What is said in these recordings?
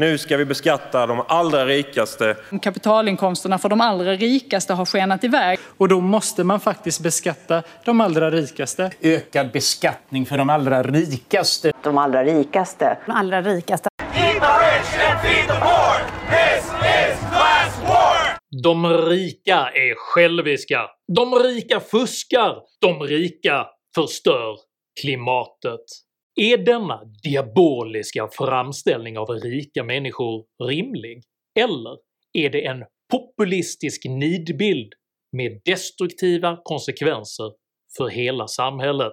Nu ska vi beskatta de allra rikaste. Kapitalinkomsterna för de allra rikaste har skenat iväg. Och då måste man faktiskt beskatta de allra rikaste. Ökad beskattning för de allra rikaste. De allra rikaste. De allra rikaste. De rika är själviska. De rika fuskar. De rika förstör klimatet. Är denna diaboliska framställning av rika människor rimlig? Eller är det en populistisk nidbild med destruktiva konsekvenser för hela samhället?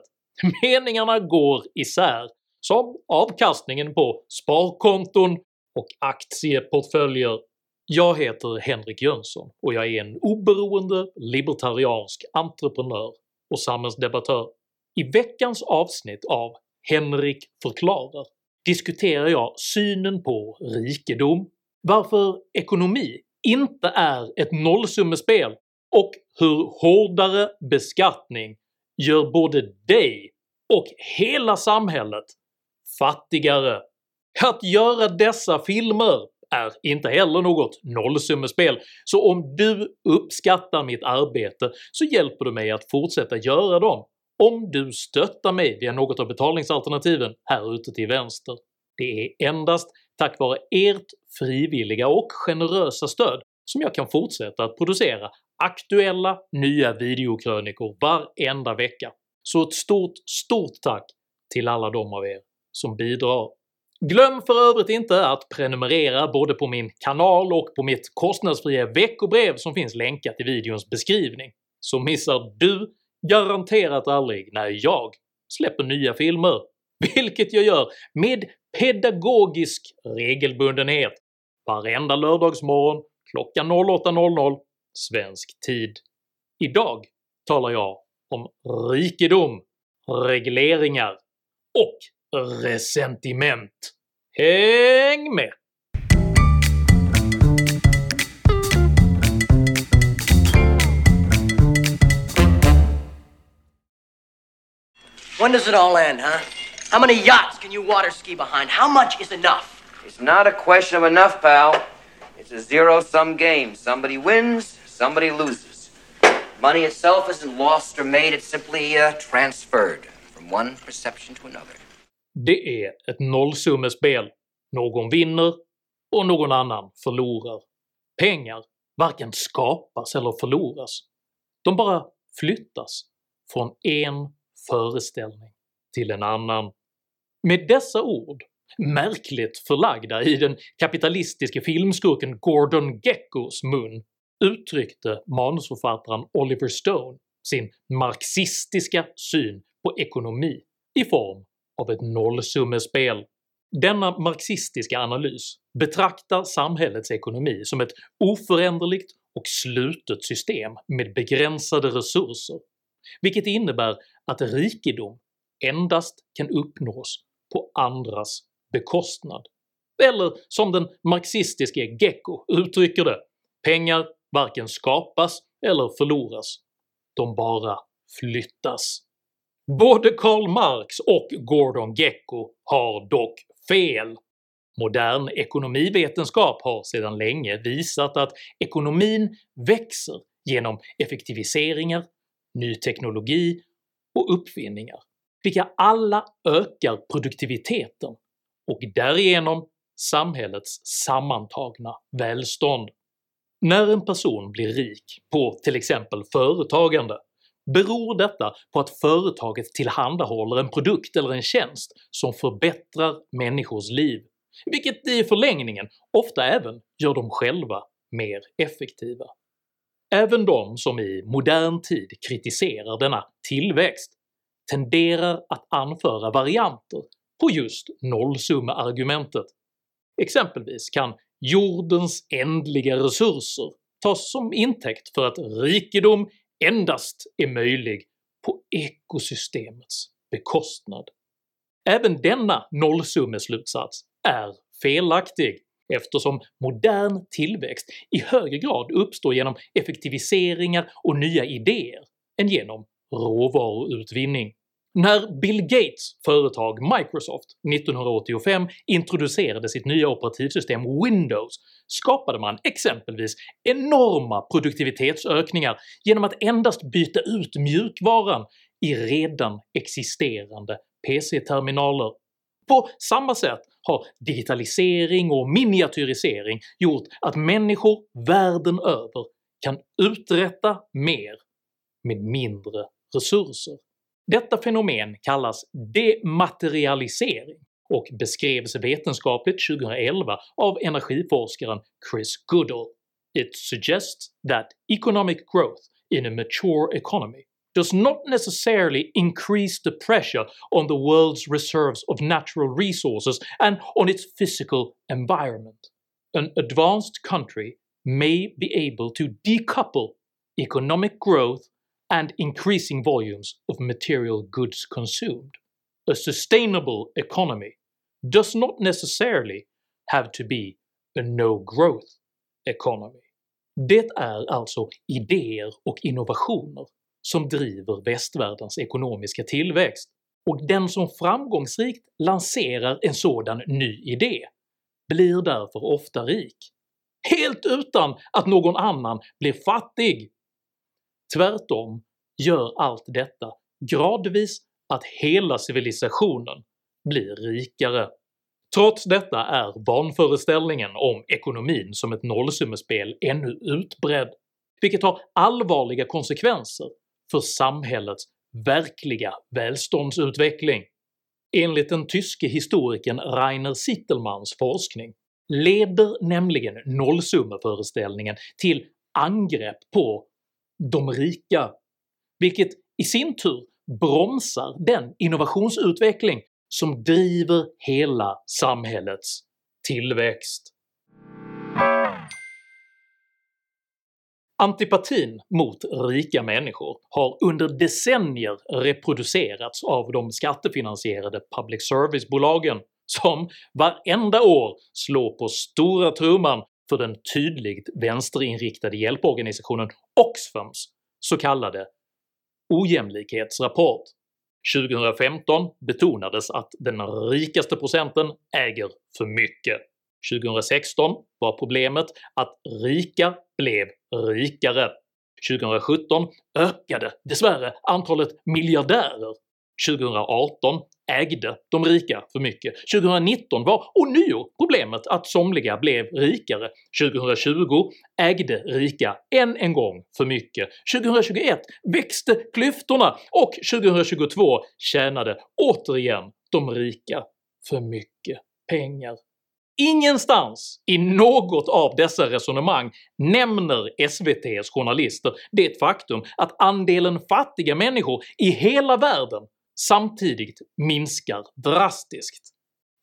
Meningarna går isär, som avkastningen på sparkonton och aktieportföljer. Jag heter Henrik Jönsson och jag är en oberoende libertariansk entreprenör och samhällsdebattör. I veckans avsnitt av “Henrik förklarar” diskuterar jag synen på rikedom, varför ekonomi inte är ett nollsummespel och hur hårdare beskattning gör både dig och hela samhället fattigare. Att göra dessa filmer är inte heller något nollsummespel, så om du uppskattar mitt arbete så hjälper du mig att fortsätta göra dem om du stöttar mig via något av betalningsalternativen här ute till vänster. Det är endast tack vare ert frivilliga och generösa stöd som jag kan fortsätta att producera aktuella nya videokrönikor varenda vecka. Så ett stort, stort tack till alla de av er som bidrar. Glöm för övrigt inte att prenumerera både på min kanal och på mitt kostnadsfria veckobrev som finns länkat i videons beskrivning, så missar du garanterat aldrig när jag släpper nya filmer, vilket jag gör med pedagogisk regelbundenhet varenda lördagsmorgon klockan 08.00 svensk tid. Idag talar jag om rikedom, regleringar och resentiment. Häng med! When does it all end, huh? How many yachts can you water ski behind? How much is enough? It's not a question of enough, pal. It's a zero sum game. Somebody wins, somebody loses. Money itself isn't lost or made, it's simply uh, transferred from one perception to another. Det är ett nollsummespel. Någon vinner och någon annan förlorar. Pengar varken skapas eller förloras. De bara flyttas från en föreställning till en annan. Med dessa ord, märkligt förlagda i den kapitalistiske filmskurken Gordon Geckos mun, uttryckte manusförfattaren Oliver Stone sin marxistiska syn på ekonomi i form av ett nollsummespel. Denna marxistiska analys betraktar samhällets ekonomi som ett oföränderligt och slutet system med begränsade resurser, vilket innebär att rikedom endast kan uppnås på andras bekostnad. Eller som den marxistiske Gecko uttrycker det, pengar varken skapas eller förloras, de bara flyttas. Både Karl Marx och Gordon Gecko har dock fel. Modern ekonomivetenskap har sedan länge visat att ekonomin växer genom effektiviseringar, ny teknologi och uppfinningar, vilka alla ökar produktiviteten och därigenom samhällets sammantagna välstånd. När en person blir rik på till exempel företagande beror detta på att företaget tillhandahåller en produkt eller en tjänst som förbättrar människors liv, vilket i förlängningen ofta även gör dem själva mer effektiva. Även de som i modern tid kritiserar denna tillväxt tenderar att anföra varianter på just nollsummeargumentet. Exempelvis kan jordens ändliga resurser tas som intäkt för att rikedom endast är möjlig på ekosystemets bekostnad. Även denna nollsummeslutsats är felaktig eftersom modern tillväxt i högre grad uppstår genom effektiviseringar och nya idéer än genom råvaruutvinning. När Bill Gates företag Microsoft 1985 introducerade sitt nya operativsystem Windows skapade man exempelvis enorma produktivitetsökningar genom att endast byta ut mjukvaran i redan existerande PC-terminaler. På samma sätt har digitalisering och miniatyrisering gjort att människor världen över kan uträtta mer med mindre resurser. Detta fenomen kallas dematerialisering och beskrevs vetenskapligt 2011 av energiforskaren Chris Goodall. It suggests that economic growth in a mature economy does not necessarily increase the pressure on the world's reserves of natural resources and on its physical environment. An advanced country may be able to decouple economic growth and increasing volumes of material goods consumed. A sustainable economy does not necessarily have to be a no-growth economy. Det är alltså idéer och innovationer som driver västvärldens ekonomiska tillväxt, och den som framgångsrikt lanserar en sådan ny idé blir därför ofta rik, helt utan att någon annan blir fattig. Tvärtom gör allt detta gradvis att hela civilisationen blir rikare. Trots detta är vanföreställningen om ekonomin som ett nollsummespel ännu utbredd, vilket har allvarliga konsekvenser för samhällets verkliga välståndsutveckling. Enligt den tyske historikern Rainer Sittelmans forskning leder nämligen nollsummeföreställningen till angrepp på de rika, vilket i sin tur bromsar den innovationsutveckling som driver hela samhällets tillväxt. Antipatin mot rika människor har under decennier reproducerats av de skattefinansierade public service-bolagen som varenda år slår på stora trumman för den tydligt vänsterinriktade hjälporganisationen Oxfams så kallade ojämlikhetsrapport. 2015 betonades att den rikaste procenten äger för mycket. 2016 var problemet att rika blev rikare. 2017 ökade dessvärre antalet miljardärer. 2018 ägde de rika för mycket. 2019 var ånyo problemet att somliga blev rikare. 2020 ägde rika än en gång för mycket. 2021 växte klyftorna och 2022 tjänade återigen de rika för mycket pengar. Ingenstans i något av dessa resonemang nämner SVT's journalister det faktum att andelen fattiga människor i hela världen samtidigt minskar drastiskt.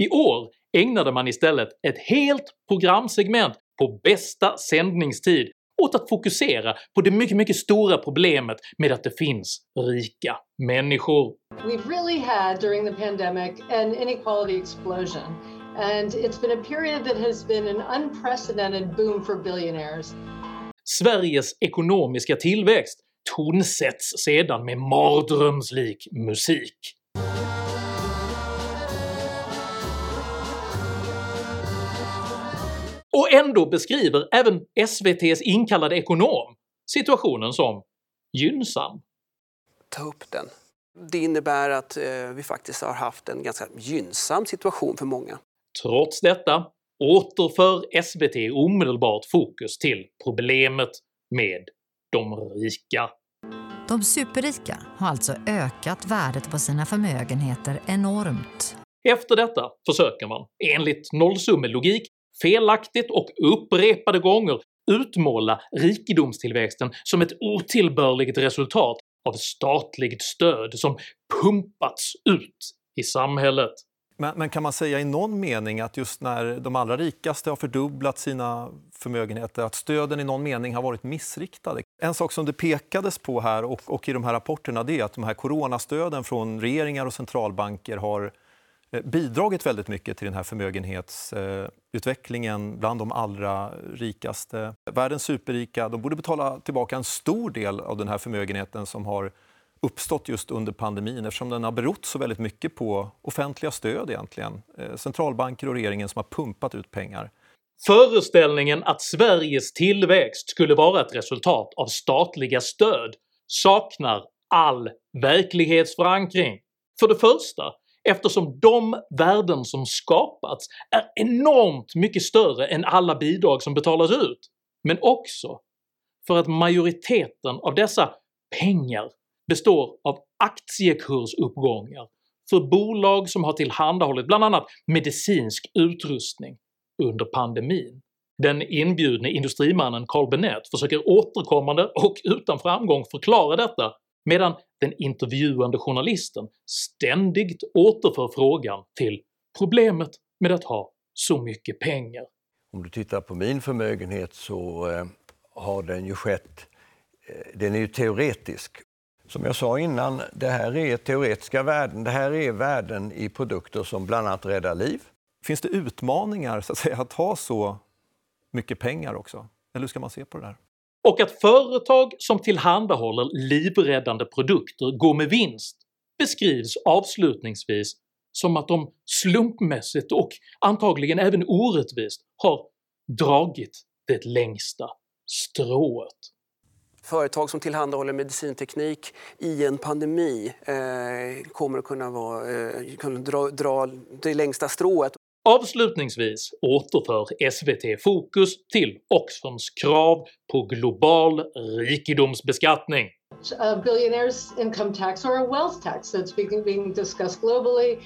I år ägnade man istället ett helt programsegment på bästa sändningstid åt att fokusera på det mycket, mycket stora problemet med att det finns rika människor. We've really had during the pandemic an inequality explosion and it's been a period that has been an unprecedented boom for billionaires. Sveriges ekonomiska tillväxt tonsätts sedan med mardrömslik musik. Och ändå beskriver även SVT's inkallade ekonom situationen som gynnsam. Ta upp den. Det innebär att eh, vi faktiskt har haft en ganska gynnsam situation för många. Trots detta återför SVT omedelbart fokus till problemet med de rika. De superrika har alltså ökat värdet på sina förmögenheter enormt. Efter detta försöker man, enligt nollsummelogik, felaktigt och upprepade gånger utmåla rikedomstillväxten som ett otillbörligt resultat av statligt stöd som pumpats ut i samhället. Men, men, kan man säga i någon mening att just när de allra rikaste har fördubblat sina förmögenheter, att stöden i någon mening har varit missriktade? En sak som det pekades på här och, och i de här rapporterna det är att de här coronastöden från regeringar och centralbanker har eh, bidragit väldigt mycket till den här förmögenhetsutvecklingen bland de allra rikaste. Världens superrika de borde betala tillbaka en stor del av den här förmögenheten som har uppstått just under pandemin eftersom den har berott så väldigt mycket på offentliga stöd egentligen. Eh, centralbanker och regeringen som har pumpat ut pengar. Föreställningen att Sveriges tillväxt skulle vara ett resultat av statliga stöd saknar all verklighetsförankring. För det första eftersom de värden som skapats är enormt mycket större än alla bidrag som betalas ut, men också för att majoriteten av dessa pengar består av aktiekursuppgångar för bolag som har tillhandahållit bland annat medicinsk utrustning under pandemin. Den inbjudne industrimannen Carl Bennet försöker återkommande och utan framgång förklara detta medan den intervjuande journalisten ständigt återför frågan till “problemet med att ha så mycket pengar”. Om du tittar på min förmögenhet så eh, har den ju skett, eh, den är ju teoretisk. Som jag sa innan, det här är teoretiska värden. Det här är värden i produkter som bland annat räddar liv. Finns det utmaningar så att, säga, att ha så mycket pengar också? Eller hur ska man se på det där? Och att företag som tillhandahåller livräddande produkter går med vinst beskrivs avslutningsvis som att de slumpmässigt och antagligen även orättvist har dragit det längsta strået. Företag som tillhandahåller medicinteknik i en pandemi eh, kommer att kunna, vara, eh, kunna dra, dra det längsta strået. Avslutningsvis återför SVT fokus till Oxfams krav på global rikedomsbeskattning. A billionaire's income tax or a wealth tax that's being discussed globally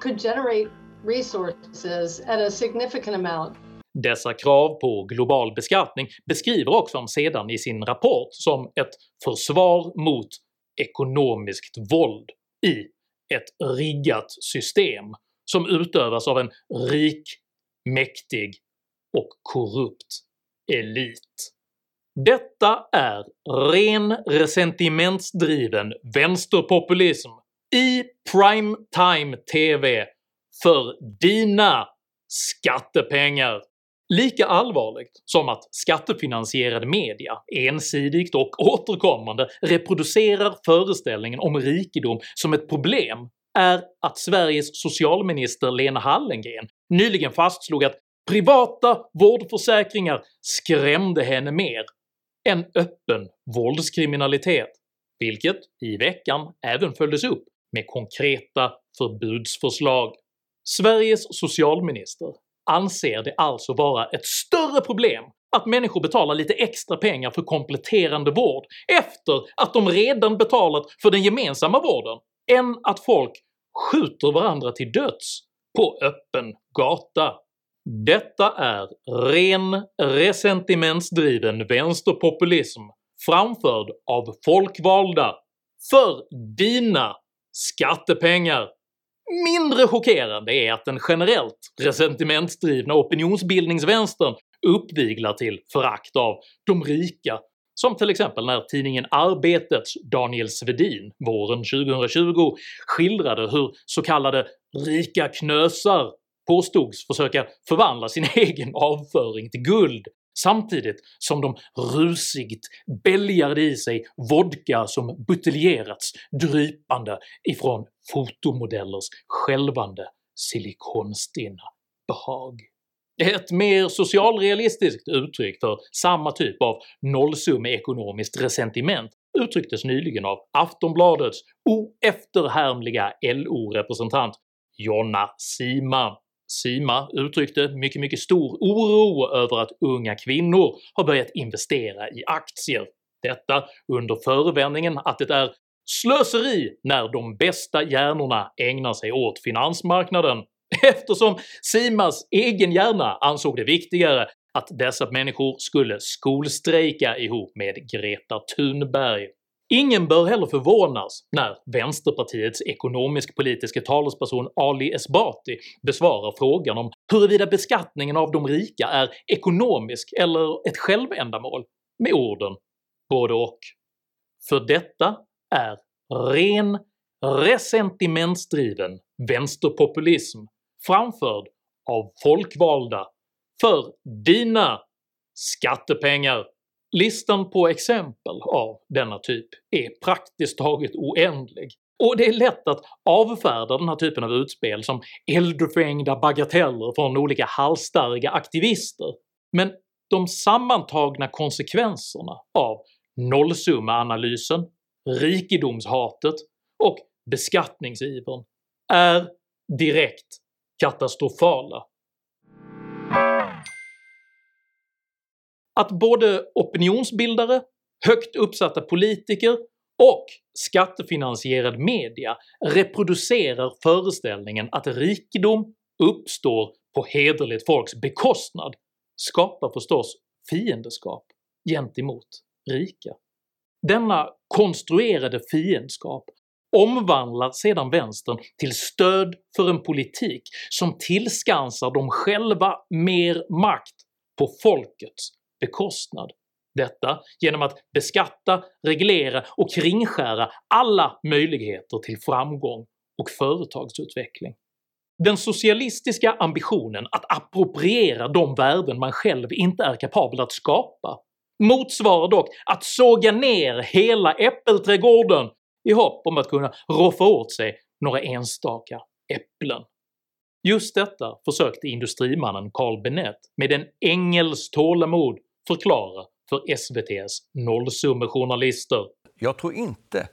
could generate resources at a significant amount dessa krav på global beskattning beskriver Oxfam sedan i sin rapport som ett försvar mot ekonomiskt våld i ett riggat system som utövas av en rik, mäktig och korrupt elit. Detta är ren resentimentsdriven vänsterpopulism i prime time TV för dina skattepengar. Lika allvarligt som att skattefinansierad media ensidigt och återkommande reproducerar föreställningen om rikedom som ett problem är att Sveriges socialminister Lena Hallengren nyligen fastslog att privata vårdförsäkringar skrämde henne mer än öppen våldskriminalitet, vilket i veckan även följdes upp med konkreta förbudsförslag. Sveriges socialminister anser det alltså vara ett större problem att människor betalar lite extra pengar för kompletterande vård efter att de redan betalat för den gemensamma vården, än att folk skjuter varandra till döds på öppen gata. Detta är ren resentimentsdriven vänsterpopulism framförd av folkvalda för dina skattepengar. Mindre chockerande är att den generellt resentimentsdrivna opinionsbildningsvänstern uppviglar till förakt av de rika som till exempel när tidningen Arbetets Daniel Svedin våren 2020 skildrade hur så kallade “rika knösar” påstods försöka förvandla sin egen avföring till guld samtidigt som de rusigt bälgade i sig vodka som buteljerats drypande ifrån fotomodellers skälvande silikonstinna behag. Ett mer socialrealistiskt uttryck för samma typ av nollsummeekonomiskt resentiment uttrycktes nyligen av Aftonbladets oefterhärmliga LO-representant Jonna Sima. Sima uttryckte mycket, mycket stor oro över att unga kvinnor har börjat investera i aktier. Detta under förevändningen att det är slöseri när de bästa hjärnorna ägnar sig åt finansmarknaden eftersom Simas egen hjärna ansåg det viktigare att dessa människor skulle skolstrejka ihop med Greta Thunberg. Ingen bör heller förvånas när vänsterpartiets ekonomisk-politiska talesperson Ali Esbati besvarar frågan om huruvida beskattningen av de rika är ekonomisk eller ett självändamål med orden “både och”. För detta är ren resentimentsdriven vänsterpopulism framförd av folkvalda för dina skattepengar. Listan på exempel av denna typ är praktiskt taget oändlig, och det är lätt att avfärda den här typen av utspel som eldfängda bagateller från olika halsstarriga aktivister, men de sammantagna konsekvenserna av nollsummeanalysen, rikedomshatet och beskattningsivern är direkt katastrofala. Att både opinionsbildare, högt uppsatta politiker och skattefinansierad media reproducerar föreställningen att rikedom uppstår på hederligt folks bekostnad skapar förstås fiendeskap gentemot rika. Denna konstruerade fiendskap omvandlar sedan vänstern till stöd för en politik som tillskansar dem själva mer makt på folkets bekostnad. Detta genom att beskatta, reglera och kringskära alla möjligheter till framgång och företagsutveckling. Den socialistiska ambitionen att appropriera de värden man själv inte är kapabel att skapa motsvarar dock att såga ner hela äppelträdgården i hopp om att kunna roffa åt sig några enstaka äpplen. Just detta försökte industrimannen Carl Bennet med en ängels tålamod förklara för SVT's nollsummejournalister. Jag tror inte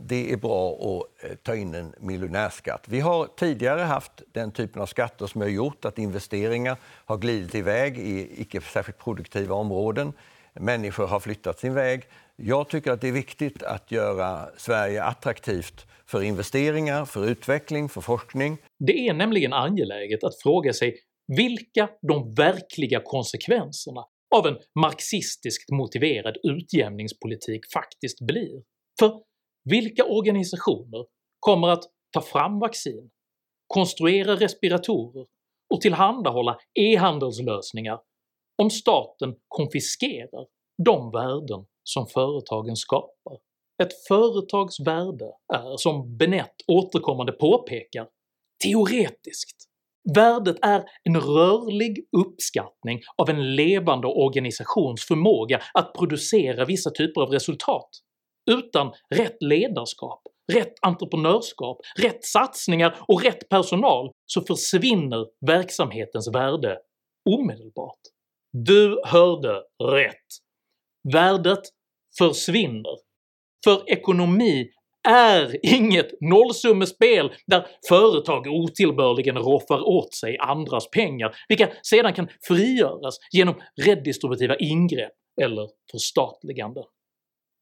det är bra att eh, ta in en miljonärskatt. Vi har tidigare haft den typen av skatter som har gjort att investeringar har glidit iväg i icke särskilt produktiva områden. Människor har flyttat sin väg. Jag tycker att det är viktigt att göra Sverige attraktivt för investeringar, för utveckling, för forskning. Det är nämligen angeläget att fråga sig vilka de verkliga konsekvenserna av en marxistiskt motiverad utjämningspolitik faktiskt blir. För vilka organisationer kommer att ta fram vaccin, konstruera respiratorer och tillhandahålla e-handelslösningar om staten konfiskerar de värden som företagen skapar? Ett företags värde är, som Benett återkommande påpekar, teoretiskt. Värdet är en rörlig uppskattning av en levande organisations förmåga att producera vissa typer av resultat. Utan rätt ledarskap, rätt entreprenörskap, rätt satsningar och rätt personal så försvinner verksamhetens värde omedelbart. Du hörde rätt. Värdet försvinner. För ekonomi är inget nollsummespel där företag otillbörligen roffar åt sig andras pengar, vilka sedan kan frigöras genom redistributiva ingrepp eller förstatligande.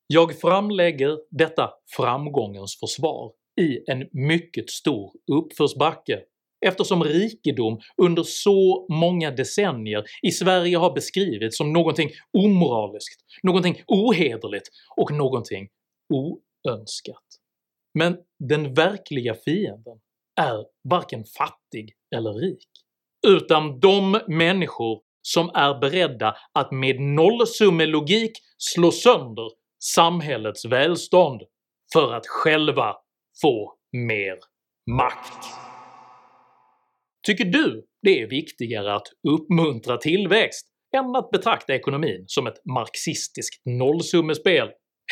Jag framlägger detta framgångens försvar i en mycket stor uppförsbacke eftersom rikedom under så många decennier i Sverige har beskrivits som någonting omoraliskt, någonting ohederligt och någonting önskat. Men den verkliga fienden är varken fattig eller rik, utan de människor som är beredda att med nollsummelogik slå sönder samhällets välstånd för att själva få mer makt. Tycker du det är viktigare att uppmuntra tillväxt än att betrakta ekonomin som ett marxistiskt nollsummespel?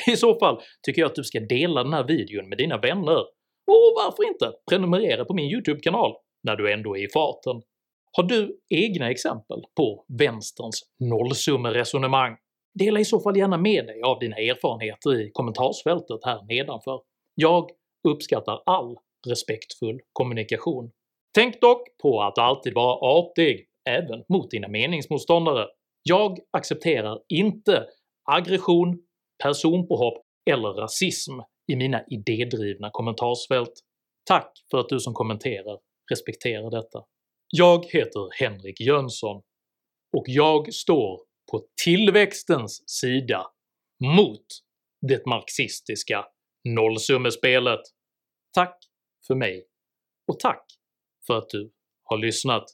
I så fall tycker jag att du ska dela den här videon med dina vänner, och varför inte prenumerera på min YouTube-kanal när du ändå är i farten. Har du egna exempel på vänsterns nollsummeresonemang? Dela i så fall gärna med dig av dina erfarenheter i kommentarsfältet här nedanför. Jag uppskattar all respektfull kommunikation. Tänk dock på att alltid vara artig, även mot dina meningsmotståndare. Jag accepterar inte aggression, personpåhopp eller rasism i mina idédrivna kommentarsfält. Tack för att du som kommenterar respekterar detta. Jag heter Henrik Jönsson, och jag står på tillväxtens sida mot det marxistiska nollsummespelet. Tack för mig, och tack för att du har lyssnat.